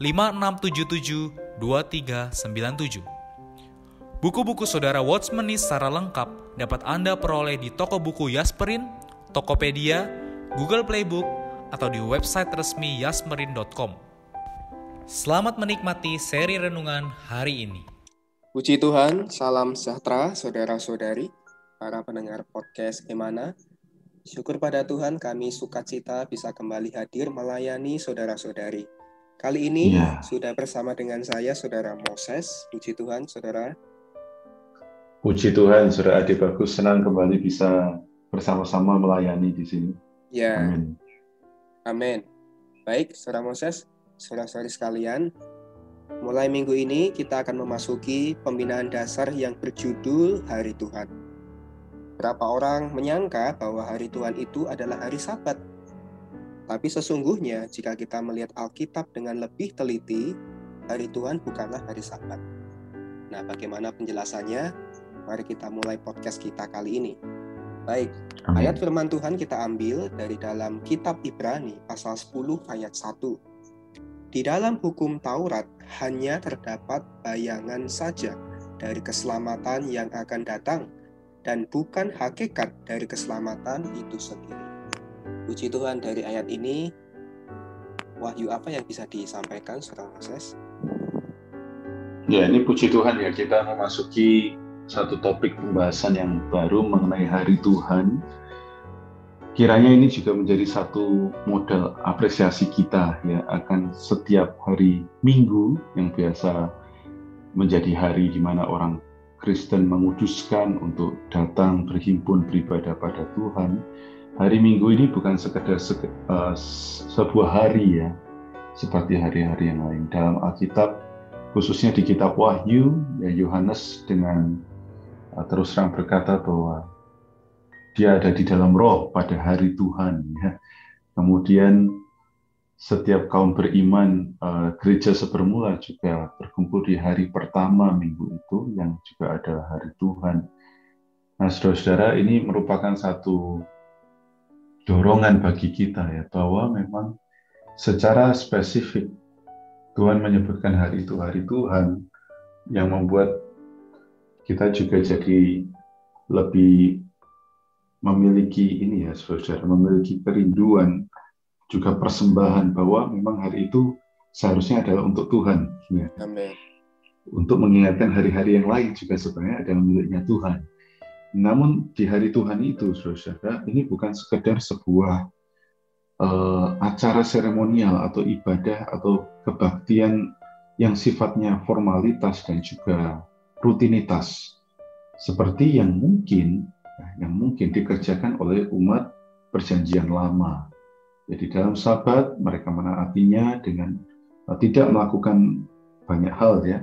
5677 2397. Buku-buku saudara Watchmeni secara lengkap dapat Anda peroleh di toko buku Yasmerin, Tokopedia, Google Playbook, atau di website resmi yasmerin.com. Selamat menikmati seri renungan hari ini. Puji Tuhan, salam sejahtera saudara-saudari, para pendengar podcast Emana. Syukur pada Tuhan kami sukacita bisa kembali hadir melayani saudara-saudari. Kali ini ya. sudah bersama dengan saya, Saudara Moses. Puji Tuhan, Saudara. Puji Tuhan, Saudara Adi Bagus. Senang kembali bisa bersama-sama melayani di sini. Ya. Amin. Amin. Baik, Saudara Moses, saudara-saudari sekalian, mulai minggu ini kita akan memasuki pembinaan dasar yang berjudul Hari Tuhan. Berapa orang menyangka bahwa hari Tuhan itu adalah hari Sabat, tapi sesungguhnya jika kita melihat Alkitab dengan lebih teliti, hari Tuhan bukanlah hari Sabat. Nah, bagaimana penjelasannya? Mari kita mulai podcast kita kali ini. Baik, Amin. ayat firman Tuhan kita ambil dari dalam kitab Ibrani pasal 10 ayat 1. Di dalam hukum Taurat hanya terdapat bayangan saja dari keselamatan yang akan datang dan bukan hakikat dari keselamatan itu sendiri. Puji Tuhan dari ayat ini, wahyu apa yang bisa disampaikan, Saudara Moses? Ya, ini puji Tuhan ya, kita memasuki satu topik pembahasan yang baru mengenai hari Tuhan. Kiranya ini juga menjadi satu model apresiasi kita ya akan setiap hari Minggu yang biasa menjadi hari di mana orang Kristen menguduskan untuk datang berhimpun beribadah pada Tuhan hari Minggu ini bukan sekedar se uh, sebuah hari ya, seperti hari-hari yang lain. Dalam Alkitab, khususnya di Kitab Wahyu, ya Yohanes dengan uh, terus terang berkata bahwa dia ada di dalam roh pada hari Tuhan. Ya. Kemudian setiap kaum beriman uh, gereja sebermula juga berkumpul di hari pertama minggu itu yang juga adalah hari Tuhan. Nah, saudara-saudara, ini merupakan satu dorongan bagi kita ya bahwa memang secara spesifik Tuhan menyebutkan hari itu hari Tuhan yang membuat kita juga jadi lebih memiliki ini ya saudara memiliki kerinduan juga persembahan bahwa memang hari itu seharusnya adalah untuk Tuhan ya. Amen. Untuk mengingatkan hari-hari yang lain juga sebenarnya adalah miliknya Tuhan. Namun di hari Tuhan itu, saudara, ini bukan sekedar sebuah uh, acara seremonial atau ibadah atau kebaktian yang sifatnya formalitas dan juga rutinitas, seperti yang mungkin yang mungkin dikerjakan oleh umat perjanjian lama. Jadi dalam sabat mereka menaatinya dengan uh, tidak melakukan banyak hal ya.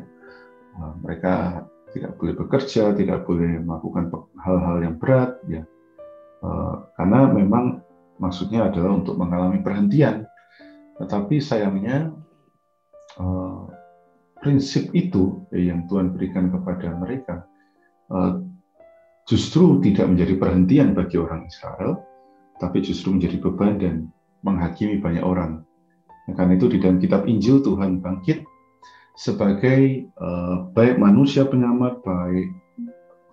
Uh, mereka tidak boleh bekerja, tidak boleh melakukan hal-hal yang berat, ya, uh, karena memang maksudnya adalah untuk mengalami perhentian. Tetapi sayangnya uh, prinsip itu ya, yang Tuhan berikan kepada mereka justru tidak menjadi perhentian bagi orang Israel, tapi justru menjadi beban dan menghakimi banyak orang. Nah, karena itu di dalam kitab Injil Tuhan bangkit sebagai uh, baik manusia penyelamat, baik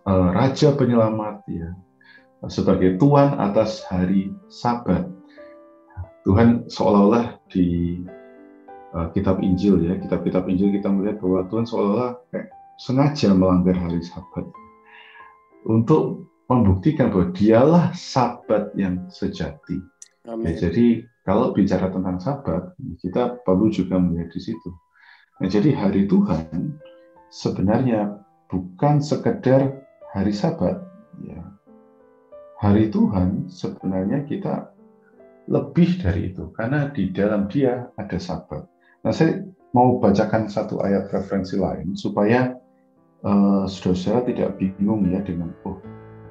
uh, raja penyelamat, ya, sebagai tuan atas hari Sabat. Tuhan seolah-olah di uh, kitab Injil ya, kitab-kitab Injil kita melihat bahwa Tuhan seolah-olah kayak sengaja melanggar hari Sabat untuk membuktikan bahwa dialah Sabat yang sejati. Ya, jadi kalau bicara tentang Sabat, kita perlu juga melihat di situ. Nah, jadi hari Tuhan sebenarnya bukan sekedar hari Sabat, ya. Hari Tuhan sebenarnya kita lebih dari itu karena di dalam dia ada Sabat. Nah, saya mau bacakan satu ayat referensi lain supaya uh, saudara-saudara tidak bingung ya dengan oh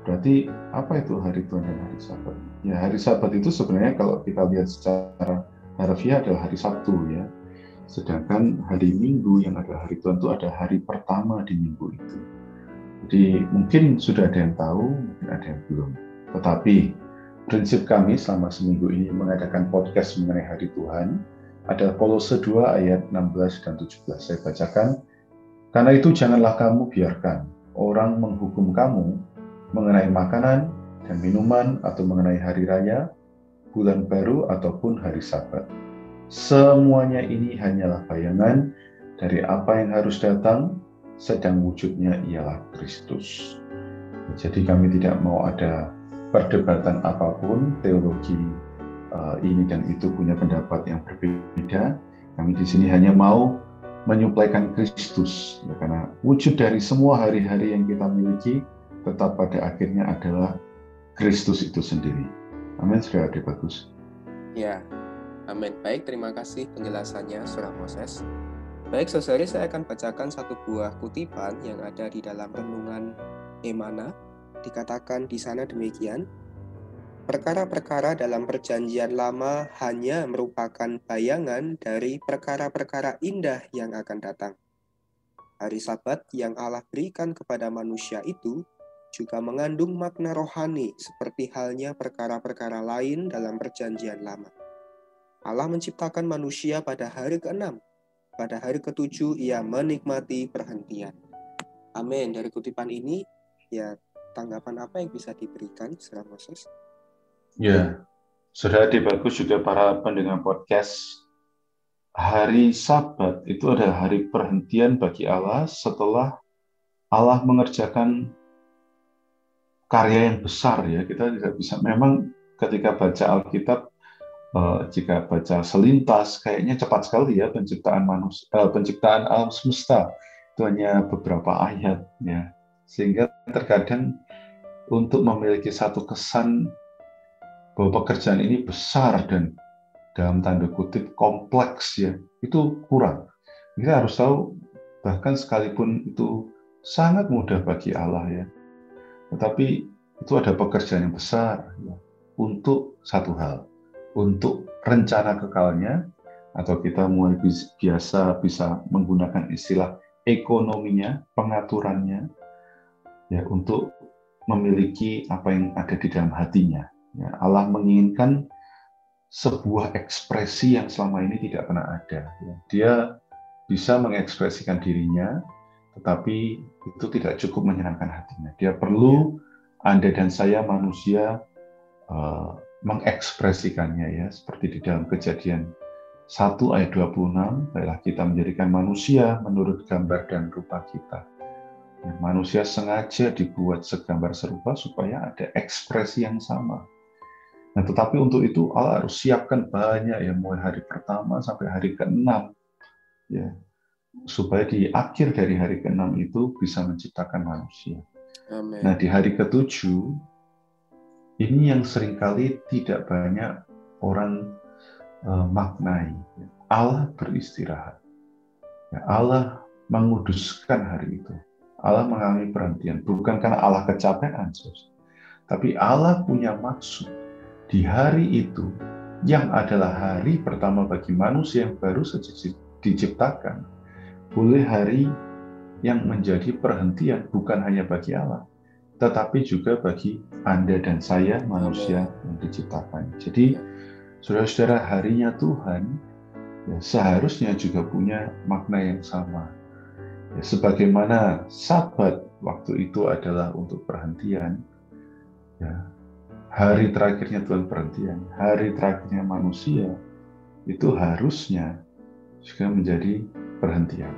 berarti apa itu hari Tuhan dan hari Sabat? Ya hari Sabat itu sebenarnya kalau kita lihat secara harfiah adalah hari Sabtu ya. Sedangkan hari Minggu yang adalah hari Tuhan itu ada hari pertama di minggu itu. Jadi mungkin sudah ada yang tahu, mungkin ada yang belum. Tetapi prinsip kami selama seminggu ini mengadakan podcast mengenai hari Tuhan adalah Kolose 2 ayat 16 dan 17. Saya bacakan. Karena itu janganlah kamu biarkan orang menghukum kamu mengenai makanan dan minuman atau mengenai hari raya, bulan baru ataupun hari sabat. Semuanya ini hanyalah bayangan dari apa yang harus datang, sedang wujudnya ialah Kristus. Jadi kami tidak mau ada perdebatan apa pun, teologi uh, ini dan itu punya pendapat yang berbeda. Kami di sini hanya mau menyuplaikan Kristus, ya, karena wujud dari semua hari-hari yang kita miliki tetap pada akhirnya adalah Kristus itu sendiri. Amin, sudah ada bagus. Ya, amin. Baik, terima kasih penjelasannya, Surah Moses. Baik, saudari, saya akan bacakan satu buah kutipan yang ada di dalam renungan Emana. Dikatakan di sana demikian, Perkara-perkara dalam Perjanjian Lama hanya merupakan bayangan dari perkara-perkara indah yang akan datang. Hari Sabat yang Allah berikan kepada manusia itu juga mengandung makna rohani seperti halnya perkara-perkara lain dalam Perjanjian Lama. Allah menciptakan manusia pada hari ke-6. Pada hari ke-7 ia menikmati perhentian. Amin. Dari kutipan ini, ya tanggapan apa yang bisa diberikan, Saudara Moses? Ya, sudah bagus juga para pendengar podcast. Hari Sabat itu adalah hari perhentian bagi Allah setelah Allah mengerjakan karya yang besar ya. Kita tidak bisa memang ketika baca Alkitab jika baca selintas kayaknya cepat sekali ya penciptaan manusia eh, penciptaan alam semesta itu hanya beberapa ayat ya sehingga terkadang untuk memiliki satu kesan bahwa pekerjaan ini besar dan dalam tanda kutip kompleks ya, itu kurang. Kita harus tahu bahkan sekalipun itu sangat mudah bagi Allah ya. Tetapi itu ada pekerjaan yang besar ya, untuk satu hal, untuk rencana kekalnya atau kita mulai biasa bisa menggunakan istilah ekonominya, pengaturannya ya untuk memiliki apa yang ada di dalam hatinya Ya, Allah menginginkan sebuah ekspresi yang selama ini tidak pernah ada. Ya, dia bisa mengekspresikan dirinya, tetapi itu tidak cukup menyenangkan hatinya. Dia perlu Anda dan saya manusia uh, mengekspresikannya ya, seperti di dalam kejadian 1 ayat 26, baiklah kita menjadikan manusia menurut gambar dan rupa kita. Ya, manusia sengaja dibuat segambar serupa supaya ada ekspresi yang sama. Nah, tetapi untuk itu Allah harus siapkan banyak ya, mulai hari pertama sampai hari ke-6 ya, supaya di akhir dari hari ke-6 itu bisa menciptakan manusia. Amen. Nah, di hari ke-7 ini yang sering kali tidak banyak orang uh, maknai. Allah beristirahat. Ya, Allah menguduskan hari itu. Allah mengalami perhentian. Bukan karena Allah kecapean, sus. tapi Allah punya maksud di hari itu yang adalah hari pertama bagi manusia yang baru saja diciptakan, boleh hari yang menjadi perhentian bukan hanya bagi Allah, tetapi juga bagi Anda dan saya manusia yang diciptakan. Jadi, saudara-saudara, harinya Tuhan ya, seharusnya juga punya makna yang sama. Ya, sebagaimana Sabat waktu itu adalah untuk perhentian, ya, hari terakhirnya Tuhan perhentian, hari terakhirnya manusia, itu harusnya juga menjadi perhentian.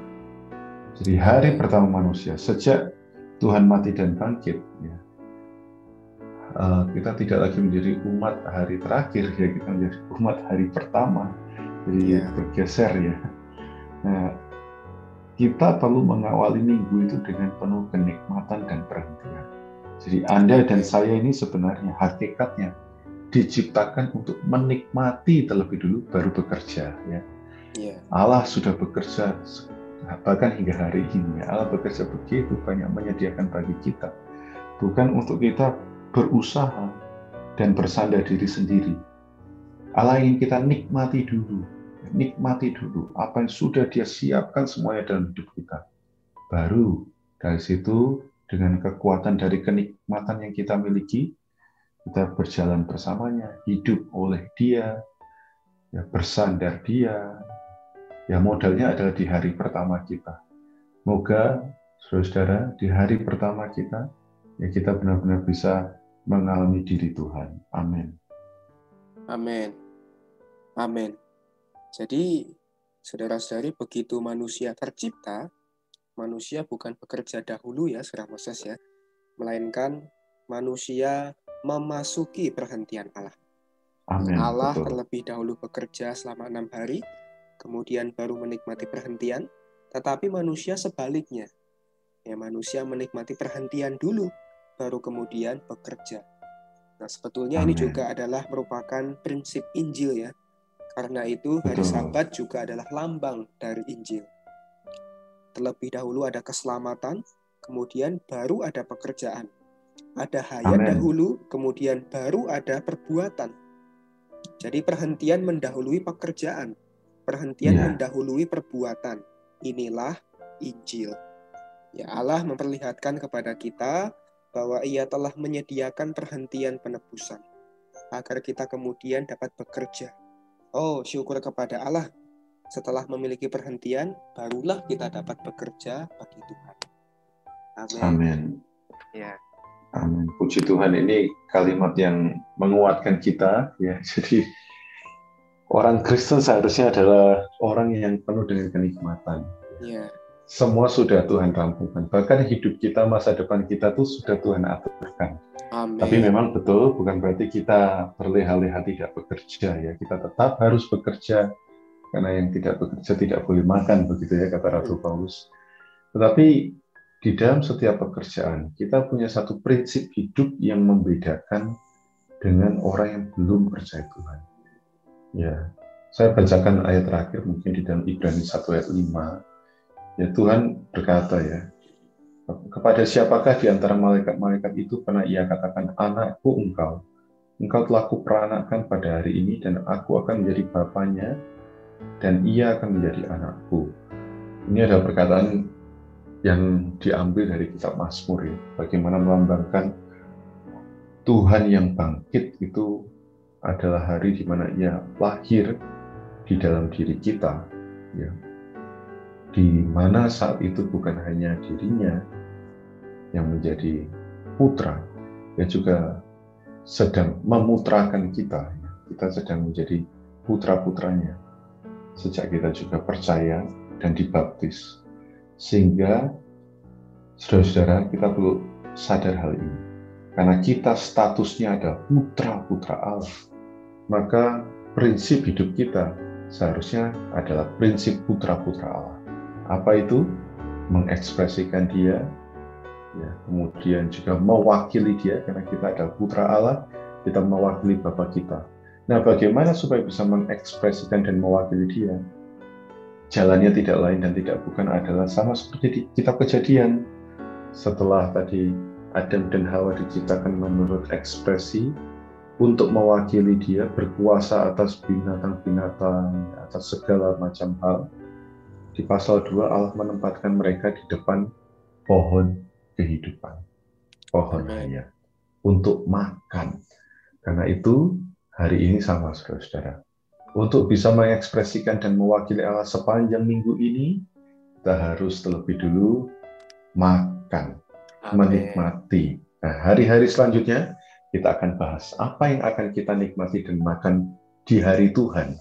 Jadi hari pertama manusia sejak Tuhan mati dan bangkit, ya, uh, kita tidak lagi menjadi umat hari terakhir, ya kita menjadi umat hari pertama. Jadi yeah. bergeser ya. Nah, kita perlu mengawali minggu itu dengan penuh kenikmatan dan perhentian. Jadi Anda dan saya ini sebenarnya hakikatnya diciptakan untuk menikmati terlebih dulu baru bekerja ya. Yeah. Allah sudah bekerja bahkan hingga hari ini. Allah bekerja begitu banyak menyediakan bagi kita bukan untuk kita berusaha dan bersandar diri sendiri. Allah ingin kita nikmati dulu, nikmati dulu apa yang sudah Dia siapkan semuanya dalam hidup kita. Baru dari situ dengan kekuatan dari kenikmatan yang kita miliki, kita berjalan bersamanya, hidup oleh dia, ya bersandar dia. Ya modalnya adalah di hari pertama kita. Moga saudara-saudara di hari pertama kita ya kita benar-benar bisa mengalami diri Tuhan. Amin. Amin. Amin. Jadi saudara-saudari begitu manusia tercipta, manusia bukan bekerja dahulu ya, Saudara Moses ya, melainkan manusia memasuki perhentian Allah. Amin. Allah betul. terlebih dahulu bekerja selama enam hari, kemudian baru menikmati perhentian, tetapi manusia sebaliknya. Ya, manusia menikmati perhentian dulu, baru kemudian bekerja. Nah, sebetulnya Amin. ini juga adalah merupakan prinsip Injil ya. Karena itu hari Betul. Sabat juga adalah lambang dari Injil. Terlebih dahulu ada keselamatan, kemudian baru ada pekerjaan. Ada hayat Amen. dahulu, kemudian baru ada perbuatan. Jadi perhentian mendahului pekerjaan, perhentian yeah. mendahului perbuatan. Inilah Injil. Ya Allah memperlihatkan kepada kita bahwa Ia telah menyediakan perhentian penebusan agar kita kemudian dapat bekerja. Oh, syukur kepada Allah. Setelah memiliki perhentian, barulah kita dapat bekerja bagi Tuhan. Amin. Amin. Ya. Amin. Puji Tuhan ini kalimat yang menguatkan kita ya. Jadi orang Kristen seharusnya adalah orang yang penuh dengan kenikmatan. Ya. Semua sudah Tuhan rampungkan. Bahkan hidup kita, masa depan kita tuh sudah Tuhan aturkan. Amin. Tapi memang betul bukan berarti kita berleha-leha tidak bekerja ya. Kita tetap harus bekerja karena yang tidak bekerja tidak boleh makan begitu ya kata Ratu Paulus. Tetapi di dalam setiap pekerjaan kita punya satu prinsip hidup yang membedakan dengan orang yang belum percaya Tuhan. Ya, saya bacakan ayat terakhir mungkin di dalam Ibrani 1 ayat 5. Ya Tuhan berkata ya, kepada siapakah di antara malaikat-malaikat itu pernah ia katakan, anakku engkau, engkau telah kuperanakkan pada hari ini dan aku akan menjadi bapaknya dan ia akan menjadi anakku. Ini adalah perkataan yang diambil dari kitab Mazmur ya, bagaimana melambangkan Tuhan yang bangkit itu adalah hari di mana ia lahir di dalam diri kita ya di mana saat itu bukan hanya dirinya yang menjadi putra ya juga sedang memutrakan kita kita sedang menjadi putra-putranya sejak kita juga percaya dan dibaptis sehingga saudara-saudara kita perlu sadar hal ini. Karena kita statusnya adalah putra-putra Allah. Maka prinsip hidup kita seharusnya adalah prinsip putra-putra Allah. Apa itu? Mengekspresikan dia, ya, kemudian juga mewakili dia karena kita adalah putra Allah, kita mewakili Bapak kita. Nah, bagaimana supaya bisa mengekspresikan dan mewakili dia? jalannya tidak lain dan tidak bukan adalah sama seperti di kitab kejadian. Setelah tadi Adam dan Hawa diciptakan menurut ekspresi untuk mewakili dia berkuasa atas binatang-binatang, atas segala macam hal. Di pasal 2 Allah menempatkan mereka di depan pohon kehidupan, pohon hayat untuk makan. Karena itu hari ini sama saudara-saudara untuk bisa mengekspresikan dan mewakili Allah sepanjang minggu ini, kita harus terlebih dulu makan, menikmati. Nah, hari-hari selanjutnya kita akan bahas apa yang akan kita nikmati dan makan di hari Tuhan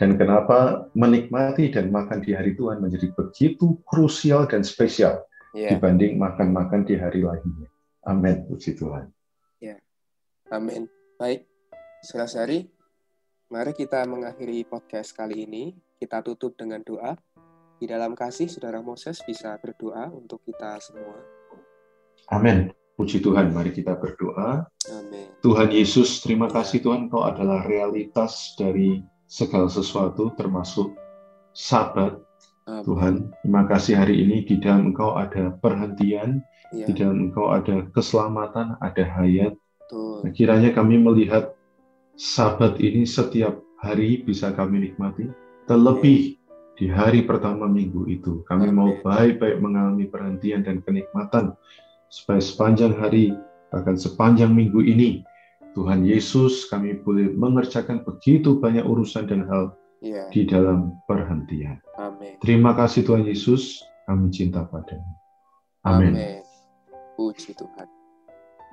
Dan kenapa menikmati dan makan di hari Tuhan menjadi begitu krusial dan spesial yeah. dibanding makan-makan di hari lainnya. Amin, puji Tuhan. Ya, amin. Baik, Selasari, mari kita mengakhiri podcast kali ini. Kita tutup dengan doa. Di dalam kasih, Saudara Moses bisa berdoa untuk kita semua. Amin. Puji Tuhan, mari kita berdoa. Amin. Tuhan Yesus, terima kasih Tuhan, Kau adalah realitas dari segala sesuatu termasuk sabat. Amin. Tuhan, terima kasih hari ini di dalam Engkau ada perhentian, ya. di dalam Engkau ada keselamatan, ada hayat. Nah, kiranya kami melihat sabat ini setiap hari bisa kami nikmati, terlebih ya. di hari pertama minggu itu. Kami Amin. mau baik-baik mengalami perhentian dan kenikmatan supaya sepanjang hari, bahkan sepanjang minggu ini, Tuhan Yesus, kami boleh mengerjakan begitu banyak urusan dan hal yeah. di dalam perhentian. Amin. Terima kasih Tuhan Yesus, kami cinta padamu. Amin. Puji Tuhan.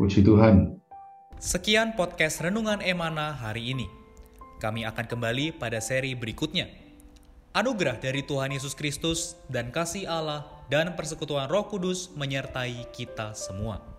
Puji Tuhan. Sekian podcast Renungan Emana hari ini. Kami akan kembali pada seri berikutnya. Anugerah dari Tuhan Yesus Kristus dan kasih Allah dan persekutuan Roh Kudus menyertai kita semua.